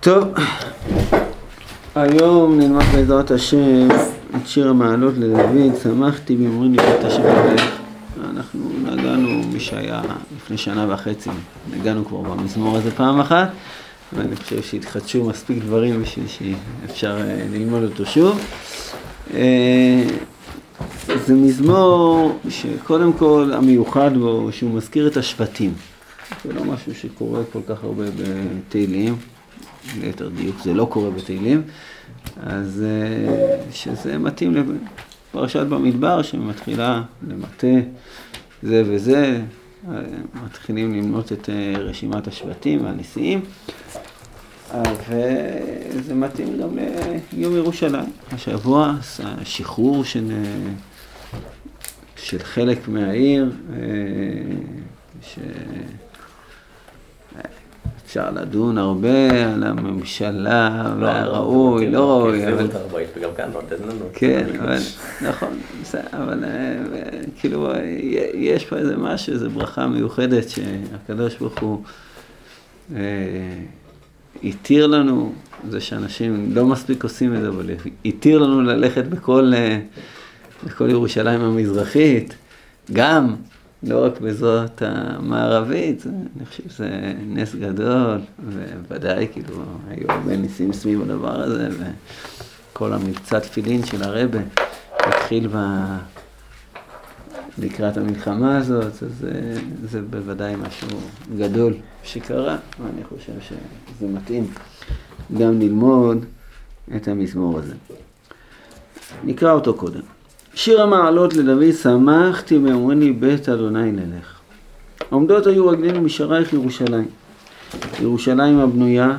טוב, היום נלמד בעזרת השם את שיר המעלות לדוד, שמחתי באמרים לי בית השם אלך. אנחנו נגענו, מי שהיה לפני שנה וחצי, נגענו כבר במזמור הזה פעם אחת, ואני חושב שהתחדשו מספיק דברים בשביל שאפשר אה, ללמוד אותו שוב. אה, זה מזמור שקודם כל המיוחד בו שהוא מזכיר את השבטים. זה לא משהו שקורה כל כך הרבה בתהילים, ליתר דיוק זה לא קורה בתהילים, אז אה, שזה מתאים לפרשת במדבר שמתחילה למטה זה וזה, מתחילים למנות את אה, רשימת השבטים והנשיאים, וזה מתאים גם ליום ירושלים, השבוע, השחרור של, אה, של חלק מהעיר, ש... אפשר לדון הרבה על הממשלה והראוי, לא ראוי, אבל... כן, אבל נכון, אבל אה, כאילו יש פה איזה משהו, איזו ברכה מיוחדת שהקדוש ברוך הוא אה, התיר לנו, זה שאנשים לא מספיק עושים את זה, אבל התיר לנו ללכת בכל, אה, בכל ירושלים המזרחית, גם לא רק בזאת המערבית, אני חושב שזה נס גדול, ובוודאי כאילו היו הרבה ניסים סביב הדבר הזה, וכל המבצע תפילין של הרבה התחיל ב... לקראת המלחמה הזאת, אז זה, זה בוודאי משהו גדול שקרה, ואני חושב שזה מתאים גם ללמוד את המזמור הזה. נקרא אותו קודם. שיר המעלות לדוד, שמחתי מאמרני בית אדוני נלך. עומדות היו רגלינו משערייך ירושלים. ירושלים הבנויה,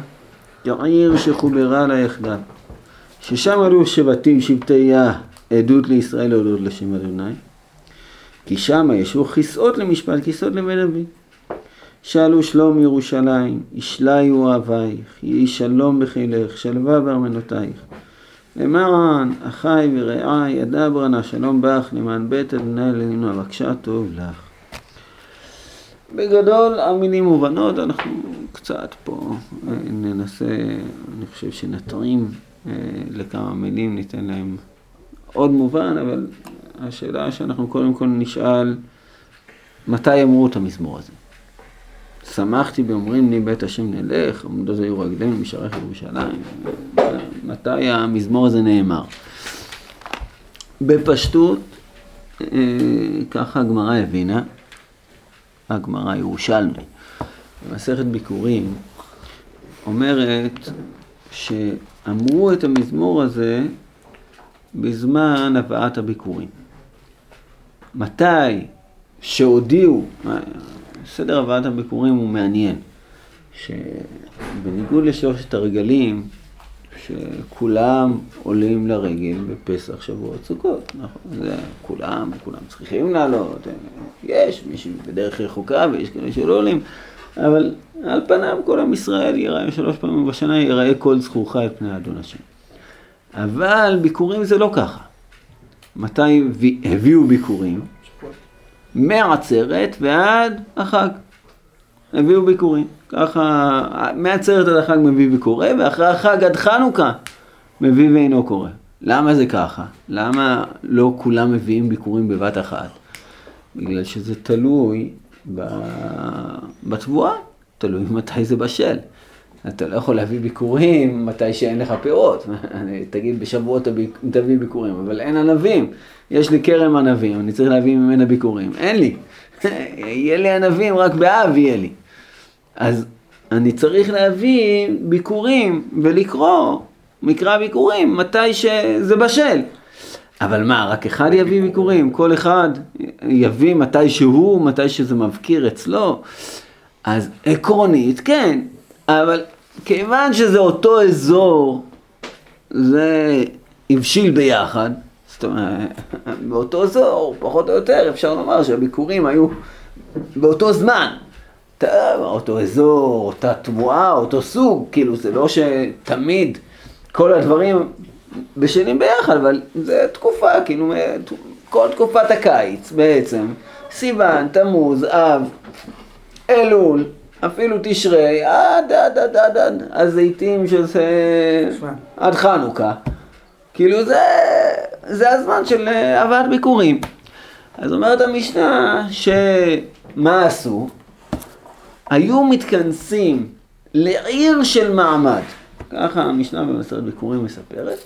העיר שחוברה לה יחדיו. ששם עלו שבטים שבטיה עדות לישראל להודות לשם אדוני. כי שם ישבו כיסאות למשפט, כיסאות לבית דוד. שאלו שלום ירושלים, ישליו אוהבייך, יהי שלום בחילך, שלווה בארמנותייך. למען אחי ורעי ידע נא שלום בך למען בית אדוני אלוהינו אבקשה טוב לך. בגדול המילים מובנות, אנחנו קצת פה אה, ננסה, אני חושב שנתרים אה, לכמה מילים, ניתן להם עוד מובן, אבל השאלה שאנחנו קודם כל נשאל, מתי אמרו את המזמור הזה? שמחתי באומרים לי בית השם נלך, עמדות היו רגלינו משערך ירושלים. מתי המזמור הזה נאמר? בפשטות, אה, ככה הגמרא הבינה, הגמרא ירושלמי, במסכת ביקורים, אומרת שאמרו את המזמור הזה בזמן הבאת הביקורים. מתי שהודיעו, סדר הבאת הביקורים הוא מעניין, שבניגוד לשלושת הרגלים, שכולם עולים לרגל בפסח שבועות סוכות, נכון? זה כולם, כולם צריכים לעלות, יש מי שבדרך רחוקה ויש כאלה שלא עולים, אבל על פניו כל עם ישראל ייראה שלוש פעמים בשנה, ייראה כל זכורך את פני אדון השם. אבל ביקורים זה לא ככה. מתי הביאו ביקורים? מעצרת ועד החג. הביאו ביקורים. ככה, מעצרת עד החג מביא ביקורי, ואחרי החג עד חנוכה מביא ואינו קורא. למה זה ככה? למה לא כולם מביאים ביקורים בבת אחת? בגלל שזה תלוי בתבואה, תלוי מתי זה בשל. אתה לא יכול להביא ביקורים מתי שאין לך פירות. תגיד בשבועות תביא ביקורים, אבל אין ענבים. יש לי כרם ענבים, אני צריך להביא ממנה ביקורים. אין לי. יהיה לי ענבים, רק באב יהיה לי. אז אני צריך להביא ביקורים ולקרוא מקרא ביקורים מתי שזה בשל. אבל מה, רק אחד יביא ביקורים? כל אחד יביא מתי שהוא, מתי שזה מבקיר אצלו? אז עקרונית, כן, אבל כיוון שזה אותו אזור, זה הבשיל ביחד, זאת אומרת, באותו אזור, פחות או יותר, אפשר לומר שהביקורים היו באותו זמן. אותו אזור, אותה תבואה, אותו סוג, כאילו זה לא שתמיד כל הדברים בשלים ביחד, אבל זה תקופה, כאילו כל תקופת הקיץ בעצם, סיוון, תמוז, אב, אלול, אפילו תשרי, עד עד עד עד עד הזיתים שזה עד חנוכה. כאילו זה, זה הזמן של אה, הבאת ביקורים. אז אומרת המשנה שמה עשו? היו מתכנסים לעיר של מעמד. ככה המשנה במסרת ביקורים מספרת,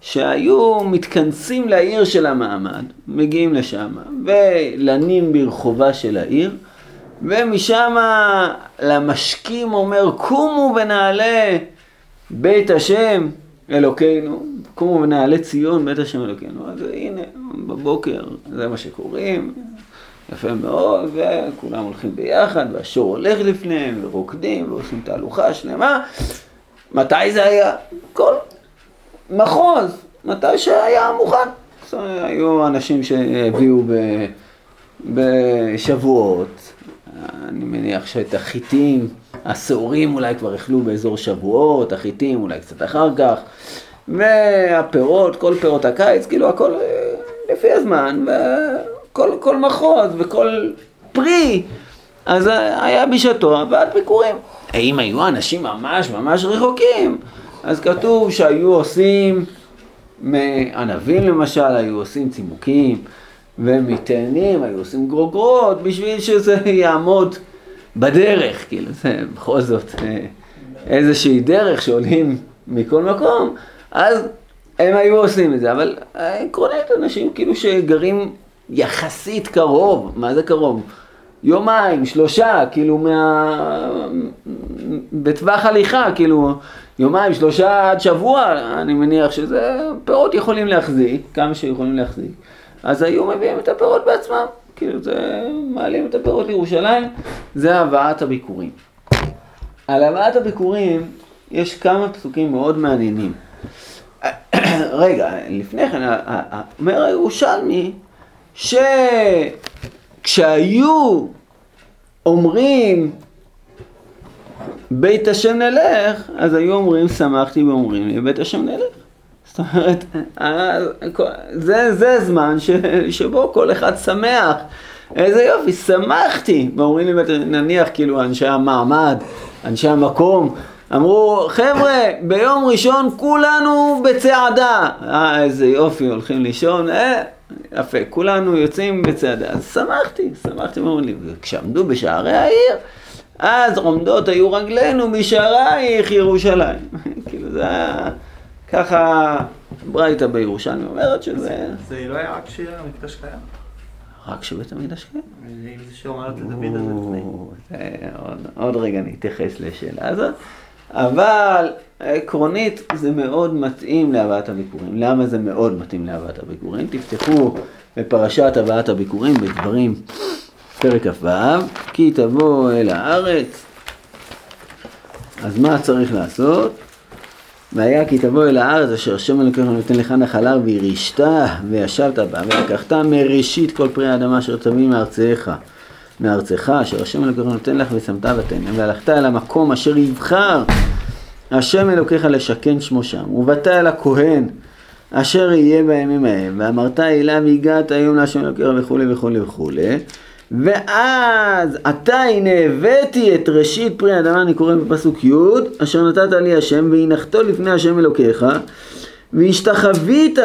שהיו מתכנסים לעיר של המעמד, מגיעים לשם, ולנים ברחובה של העיר, ומשם למשקים אומר, קומו ונעלה בית השם אלוקינו, קומו ונעלה ציון בית השם אלוקינו. אז הנה, בבוקר זה מה שקוראים, יפה מאוד, וכולם הולכים ביחד, והשור הולך לפניהם, ורוקדים, ועושים תהלוכה שלמה. מתי זה היה? כל מחוז, מתי שהיה מוכן. היו אנשים שהביאו ב... בשבועות, אני מניח שאת החיטים, השעורים אולי כבר אכלו באזור שבועות, החיטים אולי קצת אחר כך, והפירות, כל פירות הקיץ, כאילו הכל אה, לפי הזמן, וכל כל מחוז וכל פרי, אז היה בשעתו הבאת ביקורים. האם היו אנשים ממש ממש רחוקים? אז כתוב שהיו עושים, מענבים למשל, היו עושים צימוקים. ומתאנים, היו עושים גרוגרות בשביל שזה יעמוד בדרך, כאילו זה בכל זאת אה, איזושהי דרך שעולים מכל מקום, אז הם היו עושים את זה, אבל עקרונית אנשים כאילו שגרים יחסית קרוב, מה זה קרוב? יומיים, שלושה, כאילו מה... בטווח הליכה, כאילו יומיים, שלושה עד שבוע, אני מניח שזה פירות יכולים להחזיק, כמה שיכולים להחזיק. אז היו מביאים את הפירות בעצמם, כאילו זה, מעלים את הפירות לירושלים, זה הבאת הביקורים. על הבאת הביקורים יש כמה פסוקים מאוד מעניינים. רגע, לפני כן, אומר הירושלמי, שכשהיו אומרים בית השם נלך, אז היו אומרים שמחתי ואומרים לי בית השם נלך. זאת אומרת, זה, זה זמן ש, שבו כל אחד שמח. איזה יופי, שמחתי. ואומרים לי, נניח כאילו אנשי המעמד, אנשי המקום, אמרו, חבר'ה, ביום ראשון כולנו בצעדה. אה, איזה יופי, הולכים לישון, אה, יפה, כולנו יוצאים בצעדה. אז שמחתי, שמחתי, ואומרים לי, וכשעמדו בשערי העיר, אז עומדות היו רגלינו בשערייך ירושלים. כאילו זה היה... ככה ברייתא בירושלמי אומרת שזה... זה לא היה רק כשהמקדש קיים? רק כשבית המקדש קיים. אם זה שאומרת לדוד הזה לפני. עוד רגע נתייחס לשאלה הזאת. אבל עקרונית זה מאוד מתאים להבאת הביקורים. למה זה מאוד מתאים להבאת הביקורים? תפתחו בפרשת הבאת הביקורים בדברים פרק כ"ו, כי תבוא אל הארץ. אז מה צריך לעשות? והיה כי תבוא אל הארץ אשר השם אלוקיך נותן לך נחלה וירישת וישבת בה ולקחת מראשית כל פרי האדמה אשר תביא מארצך מארצך אשר השם אלוקיך נותן לך ושמת ותן והלכת אל המקום אשר יבחר השם אלוקיך לשכן שמו שם ובאת אל הכהן אשר יהיה בימים ההם ואמרת אליו הגעת היום להשם אלוקיך וכולי וכולי וכולי ואז עתה הנה הבאתי את ראשית פרי האדמה, אני קורא בפסוק י', אשר נתת לי השם, והנחתו לפני השם אלוקיך, והשתחווית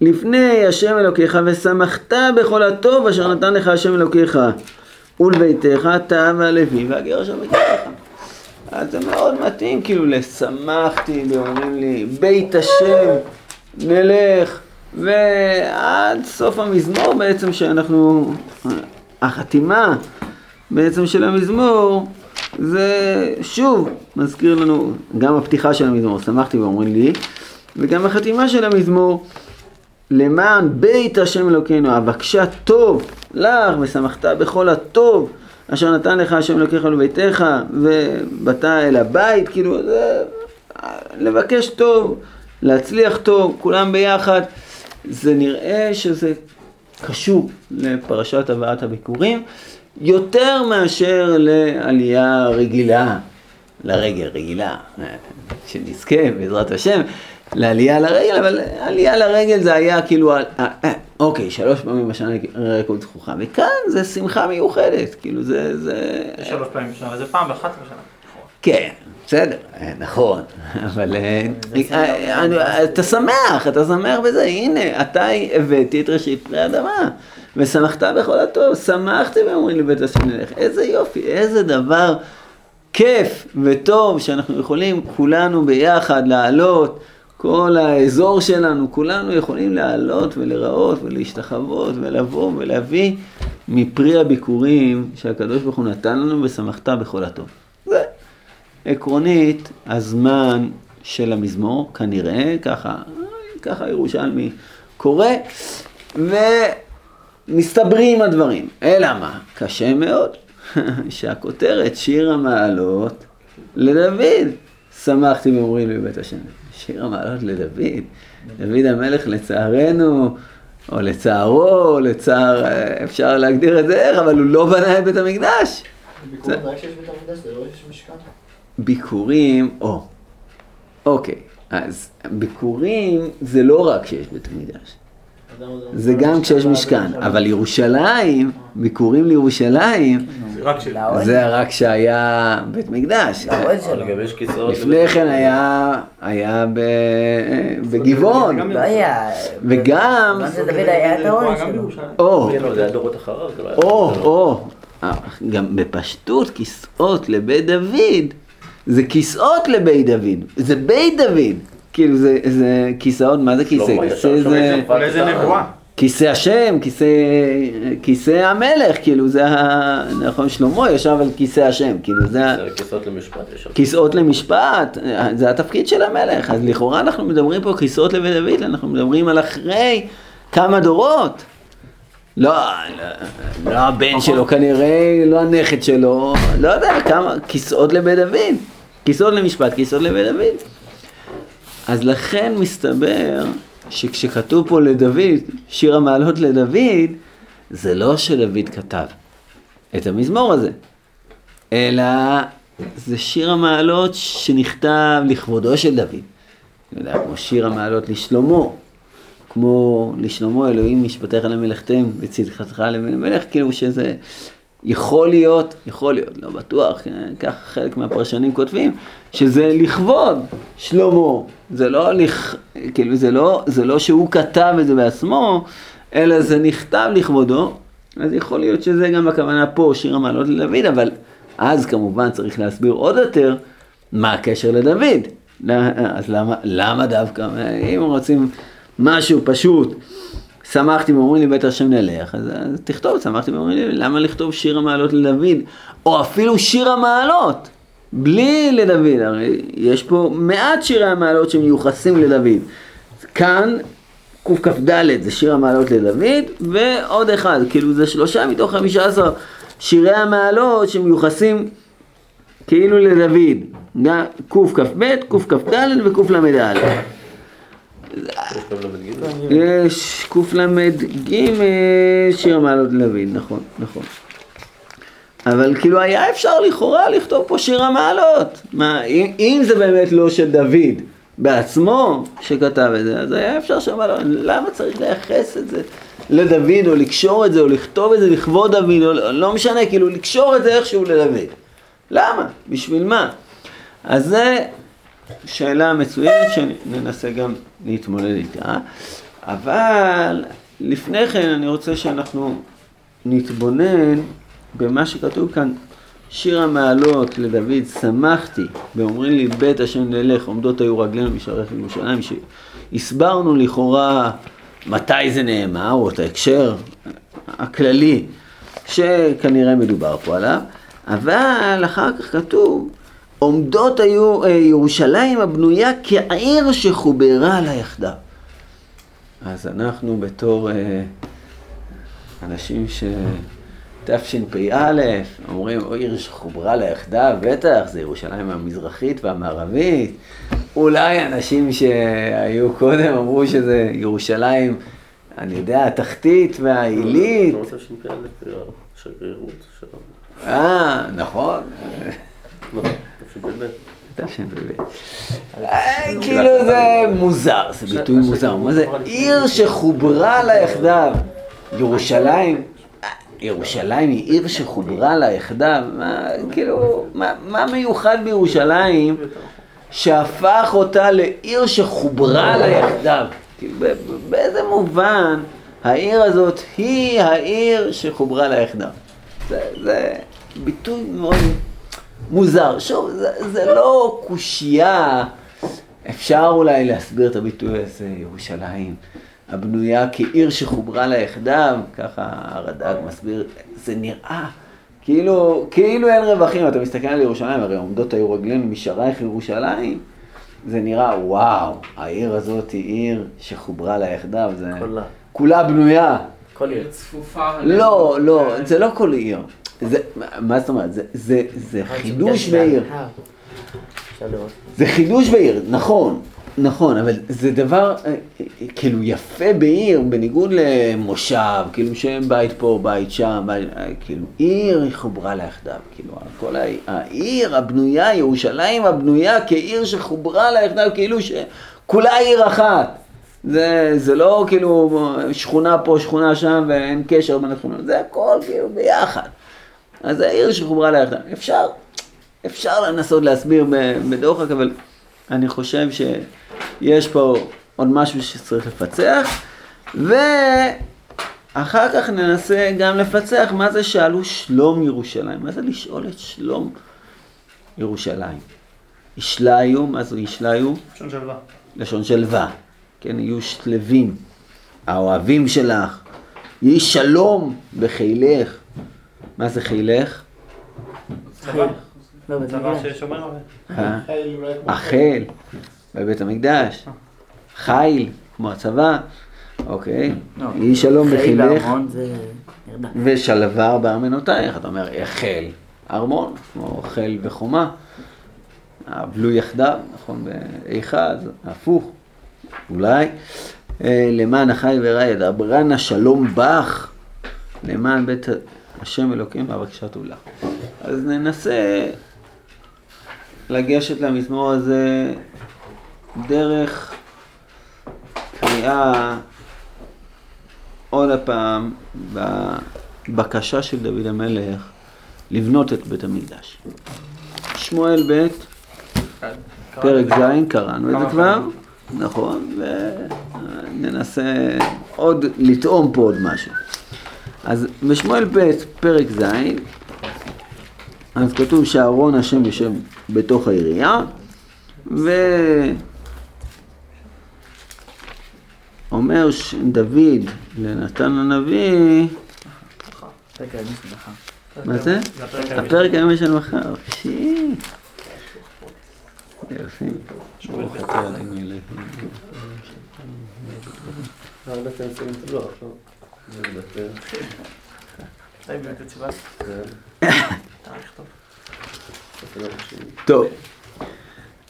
לפני השם אלוקיך, ושמחת בכל הטוב אשר נתן לך השם אלוקיך, ולביתך אתה והלוי והגר אשר בקרבך. אז זה מאוד מתאים, כאילו, לשמחתי, ואומרים לי, בית השם, נלך, ועד סוף המזמור בעצם שאנחנו החתימה בעצם של המזמור זה שוב מזכיר לנו גם הפתיחה של המזמור, שמחתי ואומרים לי, וגם החתימה של המזמור למען בית השם אלוקינו, אבקשה טוב לך ושמחת בכל הטוב אשר נתן לך השם אלוקיך לביתך ובאת אל הבית, כאילו זה לבקש טוב, להצליח טוב, כולם ביחד, זה נראה שזה קשור לפרשת הבאת הביקורים, יותר מאשר לעלייה רגילה, לרגל רגילה, שנזכה בעזרת השם, לעלייה לרגל, אבל עלייה לרגל זה היה כאילו, אה, אה, אוקיי, שלוש פעמים בשנה רקוד זכוכה, וכאן זה שמחה מיוחדת, כאילו זה, זה... זה שלוש פעמים בשנה, וזה פעם אחת בשנה. כן, בסדר, אה, נכון, אבל אה, אה, אני- אתה שמח, אתה שמח בזה, הנה, אתה הבאתי את ראשית פרי אדמה, ושמחת בכל הטוב, שמחתי ואומרים לבית השם נלך, איזה יופי, איזה דבר כיף וטוב שאנחנו יכולים כולנו ביחד לעלות, כל האזור שלנו, כולנו יכולים לעלות ולראות ולהשתחוות ולבוא ולהביא מפרי הביקורים שהקדוש ברוך הוא נתן לנו ושמחת בכל הטוב. עקרונית הזמן של המזמור, כנראה, ככה, ככה ירושלמי קורא, ומסתברים הדברים. אלא מה? קשה מאוד שהכותרת שיר המעלות לדוד. שמחתי ואומרים לי בבית השם. שיר המעלות לדוד. דוד המלך לצערנו, או לצערו, או לצער, אפשר להגדיר את זה איך, אבל הוא לא בנה את בית המקדש. רק שיש בית המקדש, זה לא יש משכן. ביקורים, או, אוקיי, אז ביקורים זה לא רק כשיש בית המקדש, זה גם כשיש משכן, אבל ירושלים, ביקורים לירושלים, רק של... זה רק כשהיה בית מקדש. לפני כן היה, בגבעון, היה... וגם. או, כן, לא או, לא- או, אה, גם בפשטות כיסאות לבית דוד, זה כיסאות לבית דוד, זה בית דוד, כאילו זה, זה כיסאות, מה זה כיסא? כיסא ישב זה, איזה אולי זה נבואה. כיסא השם, כיסא, כיסא המלך, כאילו זה, ה- נכון, שלמה ישב על כיסא השם, כאילו זה, כיסאות למשפט. יש שם. כיסאות למשפט, זה התפקיד של המלך, אז לכאורה אנחנו מדברים פה כיסאות לבית דוד, אנחנו מדברים על אחרי כמה דורות. לא, לא, לא הבן שלו כנראה, לא הנכד שלו, לא יודע, כמה, כיסאות לבית דוד, כיסאות למשפט, כיסאות לבית דוד. אז לכן מסתבר שכשכתוב פה לדוד, שיר המעלות לדוד, זה לא שדוד כתב את המזמור הזה, אלא זה שיר המעלות שנכתב לכבודו של דוד. אתה יודע, כמו שיר המעלות לשלמה, כמו לשלמה אלוהים משפטיך למלאכתם וצדקתך לבן המלך, כאילו שזה יכול להיות, יכול להיות, לא בטוח, כן, כך חלק מהפרשנים כותבים, שזה לכבוד שלמה, זה לא, לכ... כאילו זה לא, זה לא שהוא כתב את זה בעצמו, אלא זה נכתב לכבודו, אז יכול להיות שזה גם הכוונה פה, שיר המעלות לדוד, אבל אז כמובן צריך להסביר עוד יותר מה הקשר לדוד. אז למה, למה דווקא, אם רוצים משהו פשוט, שמחתי ואומרים לי בית השם נלך, אז, אז תכתוב, שמחתי ואומרים לי, למה לכתוב שיר המעלות לדוד? או אפילו שיר המעלות, בלי לדוד, הרי יש פה מעט שירי המעלות שמיוחסים לדוד. כאן קכ"ד זה שיר המעלות לדוד, ועוד אחד, כאילו זה שלושה מתוך חמישה עשר שירי המעלות שמיוחסים כאילו לדוד, קכ"ב, קכ"ד וקל"א. יש גם ל"ג. יש קל"ג שיר המעלות לדוד, נכון, נכון. אבל כאילו היה אפשר לכאורה לכתוב פה שיר המעלות. מה, אם, אם זה באמת לא של דוד בעצמו שכתב את זה, אז היה אפשר שם, למה צריך לייחס את זה לדוד, או לקשור את זה, או לכתוב את זה לכבוד דוד, או לא, לא משנה, כאילו לקשור את זה איכשהו לדוד. למה? בשביל מה? אז זה שאלה מצוינת שננסה גם להתמודד איתה, אבל לפני כן אני רוצה שאנחנו נתבונן במה שכתוב כאן, שיר המעלות לדוד, שמחתי, ואומרים לי בית השם נלך, עומדות היו רגלינו בשעריך ירושלים, שהסברנו לכאורה מתי זה נאמר, או את ההקשר הכללי שכנראה מדובר פה עליו, אבל אחר כך כתוב, עומדות היו אה, ירושלים הבנויה כעיר שחוברה לה יחדיו. אז אנחנו בתור אה, אנשים ש... תשפ"א, אומרים, או עיר שחוברה לה יחדיו, בטח, זה ירושלים המזרחית והמערבית. אולי אנשים שהיו קודם אמרו שזה ירושלים, אני יודע, התחתית והעילית. אה, נכון. לא, תשפ"ב. תשפ"ב. אה, כאילו זה מוזר, זה ביטוי מוזר. מה זה עיר שחוברה לה יחדיו? ירושלים? אה, ירושלים היא עיר שחוברה לה יחדיו? כאילו, מה, מיוחד בירושלים שהפך אותה לעיר שחוברה לה יחדיו? כאילו, באיזה מובן העיר הזאת היא העיר שחוברה לה יחדיו? זה ביטוי מאוד מוזר. שוב, זה, זה לא קושייה. אפשר אולי להסביר את הביטוי הזה, ירושלים, הבנויה כעיר שחוברה לה יחדיו, ככה הרד"ג מסביר, זה נראה כאילו, כאילו אין רווחים, אתה מסתכל על ירושלים, הרי עומדות היו רגלינו משערייך ירושלים, זה נראה, וואו, העיר הזאת היא עיר שחוברה לה יחדיו, זה כולה. כולה בנויה. כל עיר. צפופה. לא, לא, זה לא כל עיר. זה, מה זאת אומרת? זה, זה, זה חידוש בעיר. זה חידוש בעיר, נכון, נכון, אבל זה דבר אה, כאילו יפה בעיר, בניגוד למושב, כאילו שאין בית פה, בית שם, בית, אה, כאילו עיר היא חוברה לה יחדיו, כאילו כל העיר, העיר הבנויה, ירושלים הבנויה כעיר שחוברה לה יחדיו, כאילו שכולה עיר אחת. זה, זה לא כאילו שכונה פה, שכונה שם ואין קשר בין השכונות, זה הכל כאילו ביחד. אז זה העיר שחוברה לה יחדיו. אפשר, אפשר לנסות להסביר בדוחק, אבל אני חושב שיש פה עוד משהו שצריך לפצח, ואחר כך ננסה גם לפצח מה זה שאלו שלום ירושלים, מה זה לשאול את שלום ירושלים. ישליו, מה זה ישליו? לשון שלווה. לשון שלווה, כן, יהיו שלווים, האוהבים שלך, יהי שלום בחילך. מה זה חילך? צבא. לא. אה? החל בבית המקדש, חיל, כמו הצבא, אוקיי, לא, יהי שלום חיל בחילך. ושלווה בארמנותייך, אתה אומר החל, ארמון, כמו חיל וחומה, עבלו יחדיו, נכון, באיכה, הפוך, אולי, אה, למען החי ורע ידברנה שלום בך, למען בית השם אלוקים והבקשת לך. אז ננסה לגשת למזמור הזה דרך קריאה עוד הפעם בבקשה של דוד המלך לבנות את בית המקדש. שמואל ב', פרק ז', קראנו את זה כבר. נכון, וננסה עוד לטעום פה עוד משהו. אז בשמואל ב', פרק ז', אז כתוב שאהרון השם יושב בתוך העירייה, ואומר ש- דוד לנתן הנביא. מה זה? הפרק היום של מחר, ברוך אתה אדוני אלוהים. את הלוח, לא? זה תאריך טוב.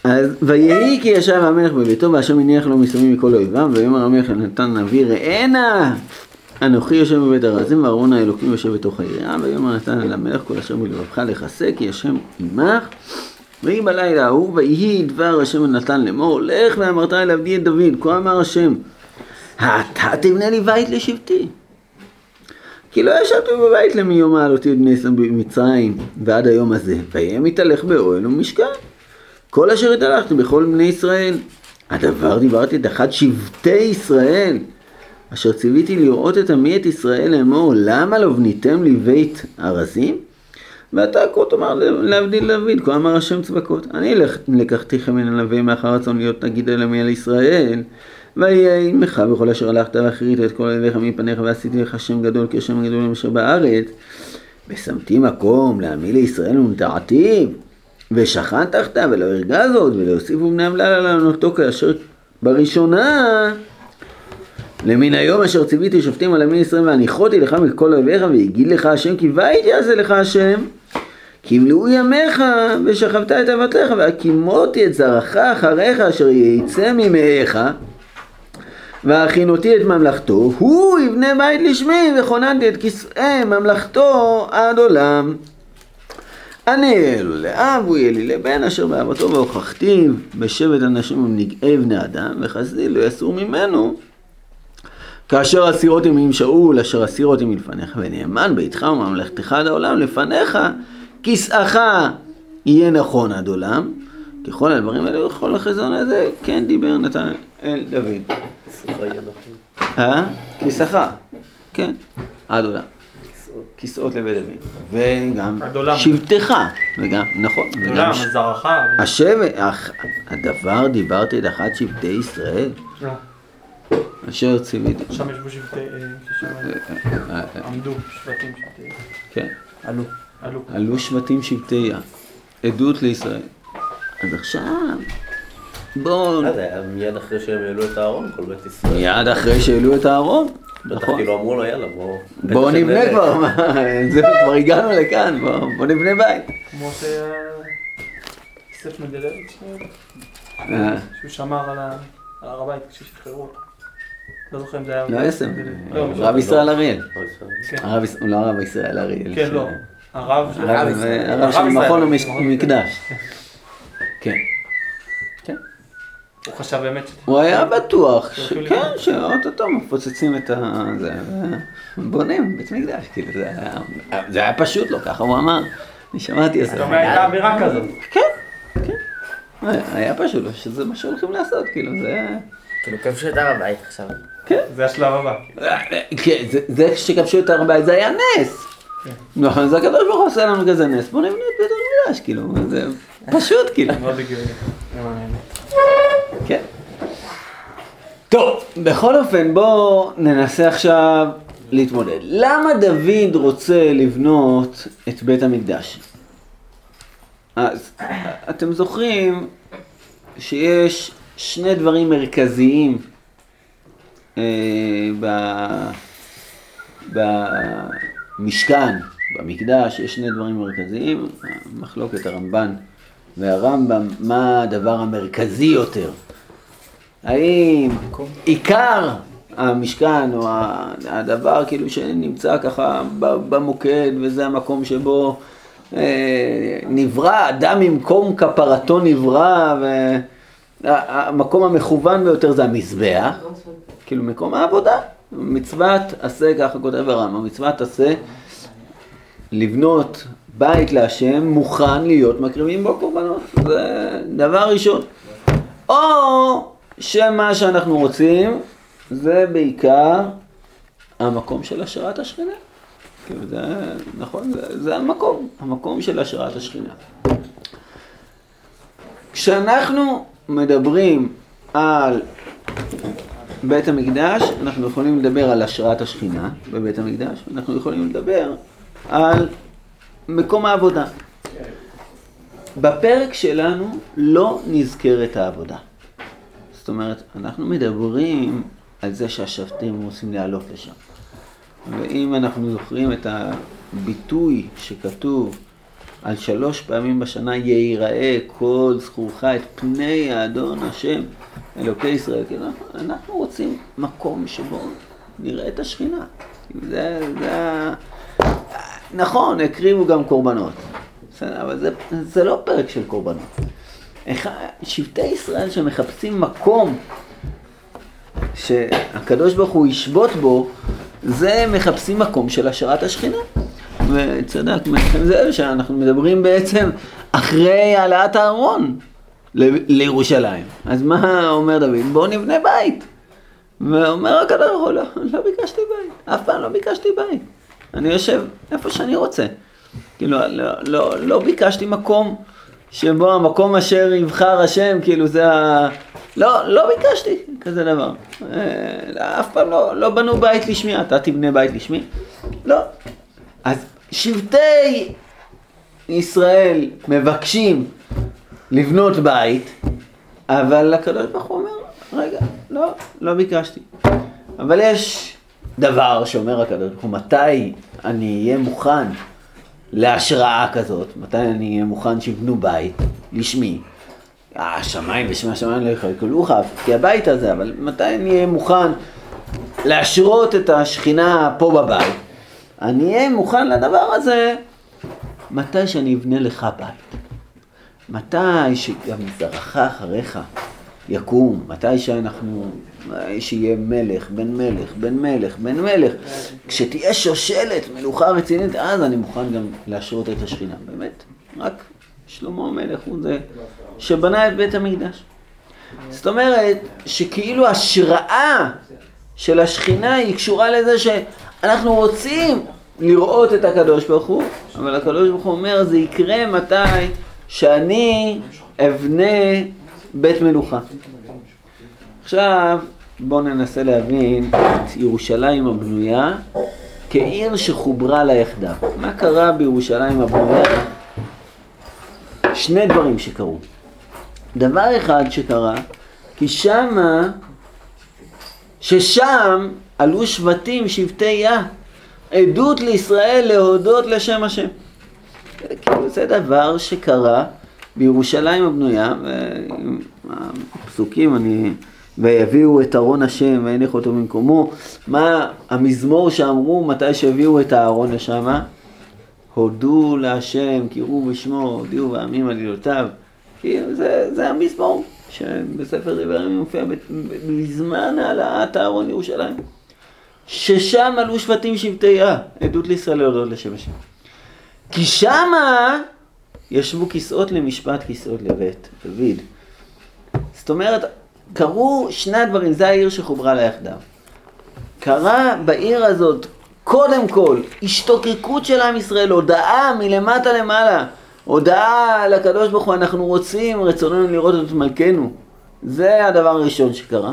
אז ויהי כי ישב המלך בביתו והשם הניח לו מסביב מכל אויביו ויאמר המלך לנתן הנביא ראה נא אנוכי יושב בבית הרזים וארון האלוקים יושב בתוך העירייה ויאמר נתן אל המלך כל אשר בלבבך לכסה כי השם עמך ויהי בלילה ההוא ויהי דבר השם אל נתן לאמור לך ואמרת אל עבדי את דוד כה אמר השם אתה תבנה לי בית לשבטי כי לא ישבתי בבית למיום העלותי את בני במצרים ועד היום הזה, ויהיה מתהלך באוהל ומשכן. כל אשר התהלכתי בכל בני ישראל. הדבר דיברתי את אחד שבטי ישראל, אשר ציוויתי לראות את עמי את ישראל לאמור, למה לא בניתם לי בית ארזים? ואתה כה תאמר להבדיל דוד, כה אמר השם צבקות. אני לק- לקחתיכם מן הנביא מאחר רצון להיות נגיד אל עמי על ישראל. ויהיה עמך בכל אשר הלכת ואחרית את כל אויביך מפניך ועשיתי לך שם גדול כי השם גדול אשר בארץ. ושמתי מקום לעמי לישראל ונטעתיו. ושכן תחתיו ולא הרגע זאת ולא יוסיפו בני המלאלה לענותו כאשר בראשונה למן היום אשר ציוויתי שופטים על עמי ישראל והניחותי לך מכל אויביך והגיד לך השם כי בית יעשה לך השם כי ימלאו ימיך ושכבת את אבתיך והקימותי את זרעך אחריך אשר יצא ממאיך והכינותי את ממלכתו הוא יבנה בית לשמי וכוננתי את כסאי ממלכתו עד עולם אני אהיה לו לאב, הוא יהיה לי לבן, אשר באהבתו והוכחתיו בשבט אנשים ונגעי בני אדם, וחסדי לא יסור ממנו. כאשר אסירות ימים שאול, אשר אסירות ימים לפניך, ונאמן ביתך וממלכתך עד העולם לפניך, כסאך יהיה נכון עד עולם. ככל הדברים האלה וכל החזון הזה, כן דיבר נתן אל דוד. נכון. אה? כסאך, כן, עד עולם. כסאות לבית דוד. וגם. שבטך, וגם, נכון, וגם זרעך. השבט, אך הדבר דיברתי את אחת שבטי ישראל, לא, אשר ציוויתי. שם ישבו שבטי, אה, אה, אה, עמדו שבטים שבטי, כן, עלו. עלו. שבטים שבטיה, עדות לישראל. אז עכשיו, בואו, אה, זה היה מיד אחרי שהם העלו את הארון, כל בית ישראל. מיד אחרי שהעלו את הארון, בטח נכון. כאילו אמרו לו, יאללה, בוא... בואו בטח נבנה שנבנה." כבר, מה, זהו, כבר הגענו לכאן, בואו בוא נבנה בית. כמו שיוסף מנדלביץ', אה, שהוא שמר על הר הבית כששחררו אותו. לא זוכר אם זה היה... לא יסם, לא, רב ישראל אריאל. לא, ישראל. כן. הרב לא הרב ישראל אריאל. כן, ש- לא. הרב של... מכון המקדש. כן. הוא חשב באמת ש... הוא היה בטוח, שהולכים שכן, לבנות. שאוטוטו מפוצצים את ה... זה, ובונים בית מקדש, כאילו זה היה, זה היה פשוט לו, ככה הוא אמר. אני שמעתי את זה. גם הייתה אמירה כזאת. כן, כן. היה פשוט לו, שזה מה שהולכים לעשות, כאילו, זה... כאילו כבשו את הר הבית עכשיו. זה השלב הבא. כן, זה- זה שכבשו את הר הבית, זה היה נס. נכון, זה הקדוש ברוך הוא עושה לנו כזה נס, בוא נבנה את בית המקדש, כאילו, זה פשוט, כאילו. מאוד הגיוני. כן. טוב, בכל אופן בואו ננסה עכשיו להתמודד. למה דוד רוצה לבנות את בית המקדש? אז אתם זוכרים שיש שני דברים מרכזיים אה, ב- במשכן, במקדש, יש שני דברים מרכזיים, מחלוקת הרמב"ן והרמב"ם, מה הדבר המרכזי יותר? האם עיקר המשכן או הדבר כאילו שנמצא ככה במוקד וזה המקום שבו אה, נברא, אדם ממקום כפרתו נברא והמקום המכוון ביותר זה המזבח, כאילו מקום העבודה, מצוות עשה, ככה כותב הרמב"ם, מצוות עשה לבנות בית להשם מוכן להיות מקריבים בו קורבנות, זה דבר ראשון. או שמה שאנחנו רוצים זה בעיקר המקום של השראת השכינה. כאילו זה, נכון, זה, זה המקום, המקום של השראת השכינה. כשאנחנו מדברים על בית המקדש, אנחנו יכולים לדבר על השראת השכינה בבית המקדש, אנחנו יכולים לדבר על מקום העבודה. בפרק שלנו לא נזכרת העבודה. זאת אומרת, אנחנו מדברים על זה שהשבטים רוצים לעלות לשם. ואם אנחנו זוכרים את הביטוי שכתוב על שלוש פעמים בשנה ייראה כל זכורך את פני האדון השם אלוקי ישראל, כי אנחנו, רוצים מקום שבו נראה את השכינה. זה, זה, נכון, הקריבו גם קורבנות, בסדר, אבל זה, זה לא פרק של קורבנות. שבטי ישראל שמחפשים מקום שהקדוש ברוך הוא ישבות בו, זה מחפשים מקום של השארת השכינה. וצדק מנחם זאב שאנחנו מדברים בעצם אחרי העלאת הארון לירושלים. אז מה אומר דוד? בואו נבנה בית. ואומר הקדוש ברוך הוא, לא, לא ביקשתי בית, אף פעם לא ביקשתי בית. אני יושב איפה שאני רוצה. כאילו, לא, לא, לא ביקשתי מקום שבו המקום אשר יבחר השם, כאילו זה ה... לא, לא ביקשתי כזה דבר. אה, אף פעם לא, לא בנו בית לשמי, אתה תבנה בית לשמי? לא. אז שבטי ישראל מבקשים לבנות בית, אבל הקדוש ברוך הוא אומר, רגע, לא, לא ביקשתי. אבל יש דבר שאומר הקדוש ברוך הוא, מתי אני אהיה מוכן להשראה כזאת, מתי אני אהיה מוכן שיבנו בית לשמי. השמיים ושמי השמיים לא יכלכלוך, כי הבית הזה, אבל מתי אני אהיה מוכן להשרות את השכינה פה בבית? אני אהיה מוכן לדבר הזה מתי שאני אבנה לך בית. מתי שגם זרעך אחריך יקום, מתי שאנחנו, שיהיה מלך, בן מלך, בן מלך, בן מלך, כשתהיה שושלת, מלוכה רצינית, אז אני מוכן גם להשרות את השכינה. באמת, רק שלמה המלך הוא זה שבנה את בית המקדש. זאת אומרת, שכאילו השראה של השכינה היא קשורה לזה שאנחנו רוצים לראות את הקדוש ברוך הוא, אבל הקדוש ברוך הוא אומר, זה יקרה מתי שאני אבנה בית מלוכה. עכשיו, בואו ננסה להבין את ירושלים הבנויה כעיר שחוברה לה יחדיו. מה קרה בירושלים הבנויה? שני דברים שקרו. דבר אחד שקרה, כי שמה, ששם עלו שבטים, שבטי יה, עדות לישראל להודות לשם השם. כאילו זה דבר שקרה בירושלים הבנויה, והפסוקים, אני... ויביאו את ארון השם והניח אותו במקומו. מה המזמור שאמרו מתי שהביאו את הארון לשמה? הודו להשם, קראו בשמו, הודיעו בעמים עלילותיו. כאילו זה, זה המזמור שבספר דברים מופיע בזמן העלאת הארון לירושלים. ששם עלו שבטים שבטי עדות לישראל להודות לשם השם. כי שמה ישבו כיסאות למשפט, כיסאות לבית דוד. זאת אומרת, קרו שני הדברים, זה העיר שחוברה לה יחדיו. קרה בעיר הזאת, קודם כל, השתוקקות של עם ישראל, הודעה מלמטה למעלה, הודעה לקדוש ברוך הוא, אנחנו רוצים, רצוננו לראות את מלכנו. זה הדבר הראשון שקרה.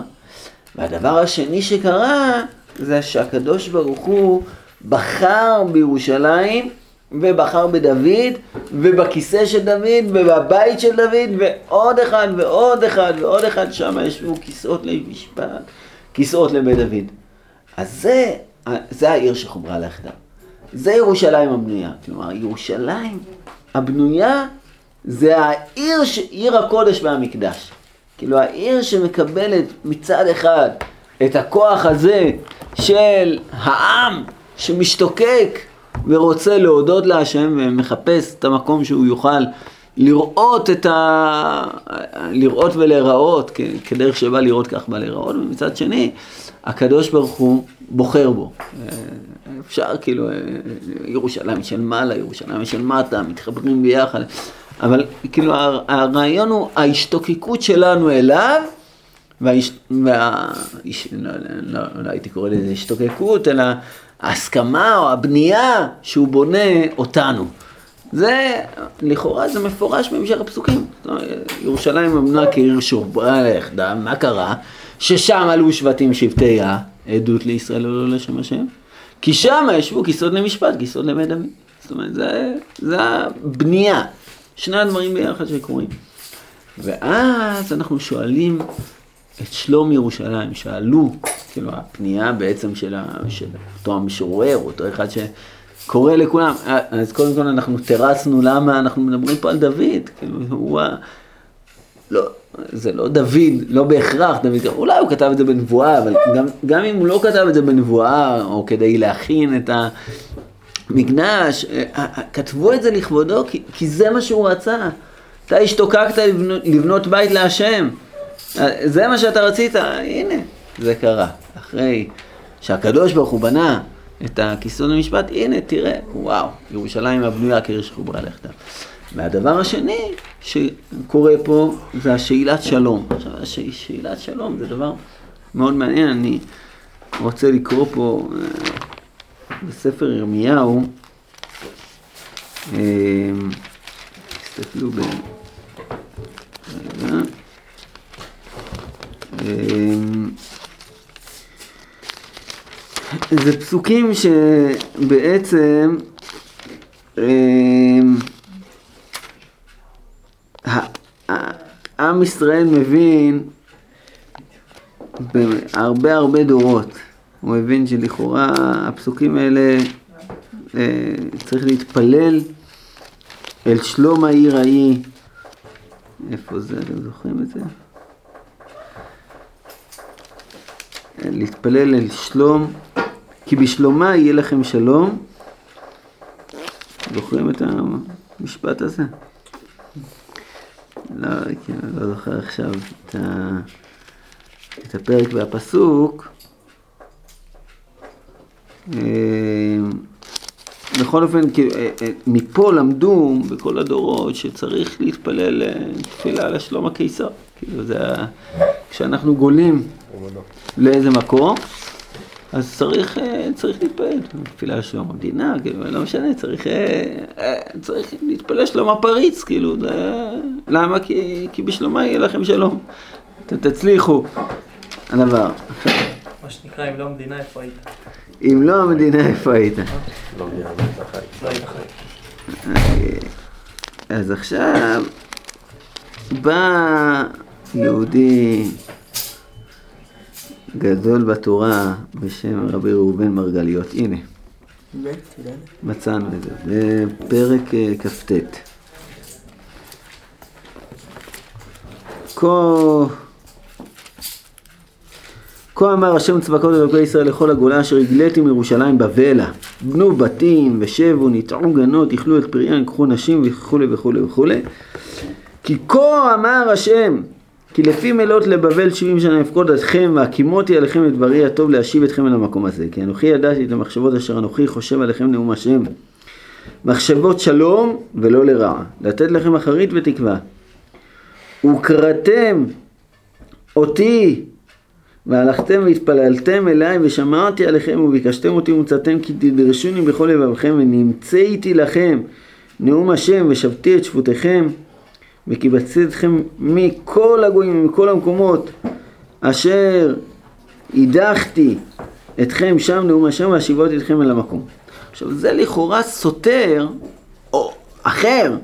והדבר השני שקרה, זה שהקדוש ברוך הוא בחר בירושלים ובחר בדוד, ובכיסא של דוד, ובבית של דוד, ועוד אחד ועוד אחד ועוד אחד, שם ישבו כיסאות למשפט, כיסאות לבית דוד. אז זה, זה העיר שחוברה ליחדיו. זה ירושלים הבנויה. כלומר, ירושלים הבנויה זה העיר, עיר הקודש והמקדש. כאילו העיר שמקבלת מצד אחד את הכוח הזה של העם שמשתוקק ורוצה להודות להשם ומחפש את המקום שהוא יוכל לראות את ה... לראות ולהיראות, כדרך שבא לראות כך בא להיראות, ומצד שני, הקדוש ברוך הוא בוחר בו. אפשר כאילו, ירושלים של מעלה, ירושלים של מטה, מתחברים ביחד, אבל כאילו הרעיון הוא ההשתוקקות שלנו אליו, והש... וה... לא, לא, לא הייתי קורא לזה השתוקקות, אלא ההסכמה או הבנייה שהוא בונה אותנו. זה, לכאורה זה מפורש בהמשך הפסוקים. ירושלים אמנה כעיר שוברה ליחדה, מה קרה? ששם עלו שבטים שבטי עדות לישראל ולא לשם השם. כי שם ישבו כיסאות למשפט, כיסאות לבית דוד. זאת אומרת, זה, זה הבנייה. שני הדברים ביחד שקורים. ואז אנחנו שואלים את שלום ירושלים, שאלו, כאילו הפנייה בעצם של, ה, של אותו המשורר, אותו אחד שקורא לכולם, אז קודם כל אנחנו תרצנו למה אנחנו מדברים פה על דוד, כאילו הוא ה... לא, זה לא דוד, לא בהכרח דוד, אולי הוא כתב את זה בנבואה, אבל גם, גם אם הוא לא כתב את זה בנבואה, או כדי להכין את המקדש, אה, אה, כתבו את זה לכבודו, כי, כי זה מה שהוא רצה. אתה השתוקקת לבנות, לבנות בית להשם. זה מה שאתה רצית, הנה, זה קרה. אחרי שהקדוש ברוך הוא בנה את הכיסון המשפט, הנה, תראה, וואו, ירושלים הבנויה כעיר שחוברה לכתה. והדבר השני שקורה פה זה השאלת שלום. עכשיו, השאלת שלום זה דבר מאוד מעניין, אני רוצה לקרוא פה אה, בספר ירמיהו, אה, תסתכלו ב... רגע. זה פסוקים שבעצם אמ, עם ישראל מבין בהרבה הרבה דורות. הוא מבין שלכאורה הפסוקים האלה אה, צריך להתפלל אל שלום העיר ההיא. איפה זה? אתם זוכרים את זה? להתפלל אל שלום, כי בשלומה יהיה לכם שלום, זוכרים את המשפט הזה? לא, כן, לא זוכר עכשיו את, ה... את הפרק והפסוק. אה, בכל אופן, אה, אה, מפה למדו בכל הדורות שצריך להתפלל אה, תפילה לשלום הקיסר. כאילו זה, כשאנחנו גולים לאיזה מקום, אז צריך, אה, צריך להתפלל, תפילה לשלום המדינה, כאילו, לא משנה, צריך, אה, אה, צריך להתפלל שלום הפריץ, כאילו, למה? כי, כי בשלומה יהיה לכם שלום, אתם תצליחו. הדבר. מה שנקרא, אם לא המדינה, איפה היית? אם לא המדינה, איפה היית? לא מדינה, אתה חי. לא היית חי. אז עכשיו בא יהודי גדול בתורה בשם רבי ראובן מרגליות, הנה, מצאנו את זה, בפרק אה, כ"ט. כה כה אמר השם צבקות אלוקי ישראל לכל הגולה אשר הגליתי מירושלים בבלה. בנו בתים ושבו, ניטעו גנות, אכלו את פריהם, קחו נשים וכולי וכולי וכולי. כי כה אמר השם, כי לפי מלות לבבל שבעים שנה אפקוד אתכם והקימותי עליכם את ברי הטוב להשיב אתכם אל המקום הזה. כי אנוכי ידעתי את המחשבות אשר אנוכי חושב עליכם נאום השם. מחשבות שלום ולא לרע, לתת לכם אחרית ותקווה. וקראתם אותי והלכתם והתפללתם אליי ושמרתי עליכם וביקשתם אותי ומצאתם כי תדרשוני בכל לבבכם ונמצאתי לכם נאום השם ושבתי את שפוטיכם וקיבצתי אתכם מכל הגויים ומכל המקומות אשר הדחתי אתכם שם נאום השם והשיבותי אתכם אל המקום. עכשיו זה לכאורה סותר או אחר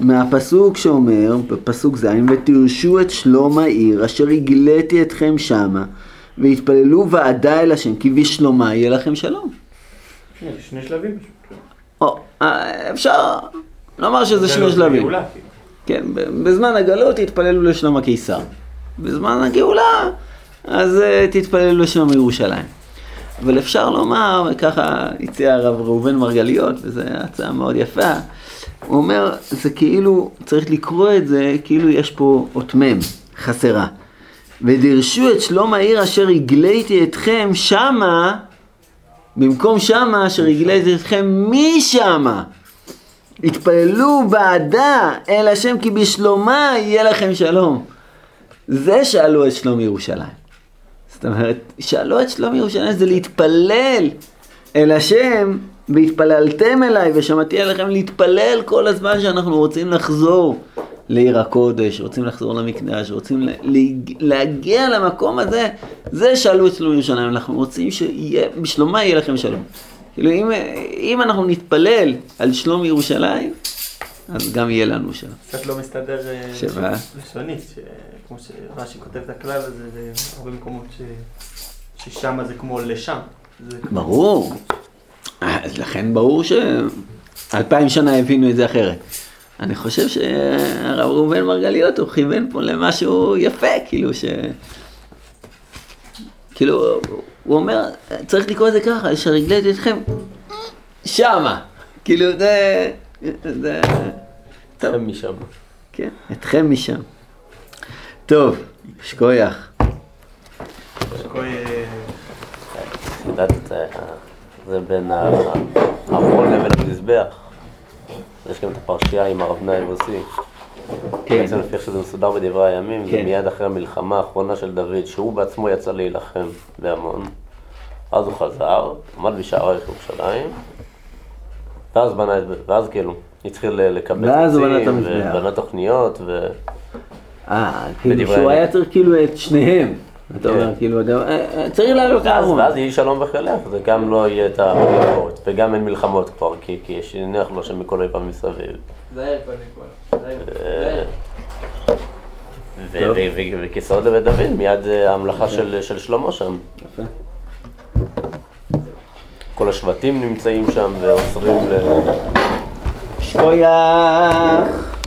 מהפסוק שאומר בפסוק ז' ותרשו את שלום העיר אשר הגליתי אתכם שמה והתפללו ועדה אל השם כי בשלומה יהיה לכם שלום. כן, שני שלבים פשוט. או, אה, אפשר לומר שזה שני שלבים. כן, בזמן הגלות התפללו לשלום הקיסר. בזמן הגאולה, אז אה, תתפללו לשלום ירושלים. אבל אפשר לומר, וככה הציע הרב ראובן מרגליות, וזו הצעה מאוד יפה, הוא אומר, זה כאילו, צריך לקרוא את זה כאילו יש פה אות מ', חסרה. ודרשו את שלום העיר אשר הגליתי אתכם שמה, במקום שמה אשר הגליתי אתכם משמה. התפללו בעדה אל השם כי בשלומה יהיה לכם שלום. זה שאלו את שלום ירושלים. זאת אומרת, שאלו את שלום ירושלים זה להתפלל אל השם והתפללתם אליי ושמעתי עליכם להתפלל כל הזמן שאנחנו רוצים לחזור לעיר הקודש, רוצים לחזור למקדש, רוצים לה- להג- להגיע למקום הזה, זה שאלו את שלום ירושלים, אנחנו רוצים שבשלומה יהיה לכם שלום. כאילו אם, אם אנחנו נתפלל על שלום ירושלים, אז גם יהיה לנו שלום. קצת לא מסתדר אה, שמה? לשונית, ש- כמו שרש"י כותב את הכלל הזה, בהרבה מקומות ש- ששם זה כמו לשם. זה ברור. אז לכן ברור שאלפיים שנה הבינו את זה אחרת. אני חושב שהרב ראובן מרגליות הוא כיוון פה למשהו יפה, כאילו ש... כאילו, הוא אומר, צריך לקרוא את זה ככה, אשר הגליתי אתכם שמה. כאילו זה... זה... טוב, אתכם משם. כן, אתכם משם. טוב, שכוייח. שכל, אה, ידעת את זה, בין הארון לבין המזבח. יש גם את הפרשייה עם הרב נאי יבוסי. כן. בעצם לפי איך שזה מסודר בדברי הימים, זה כן. מיד אחרי המלחמה האחרונה של דוד, שהוא בעצמו יצא להילחם בעמון. אז הוא חזר, עמד בשערי ירושלים, ואז בנה את, ואז כאילו, התחיל לקבל את עצים. ובנה תוכניות, ו... אה, כאילו שהוא. היה צריך כאילו את שניהם. אתה אומר, כן. כאילו, אתה- אה, אה, צריך לעלות ואז, לארון. ואז יהי שלום וחילך, זה גם לא יהיה את המלחמות, וגם אין מלחמות כבר, כי, יש הניח לו שם מכל מסביב. כל. זהר. אה, ו- טוב. ו- ו- וכיסאות לבית דוד, מיד אה, ההמלכה של של שלמה שם. יפה. כל השבטים נמצאים שם ועוצרים ל... שכוייח.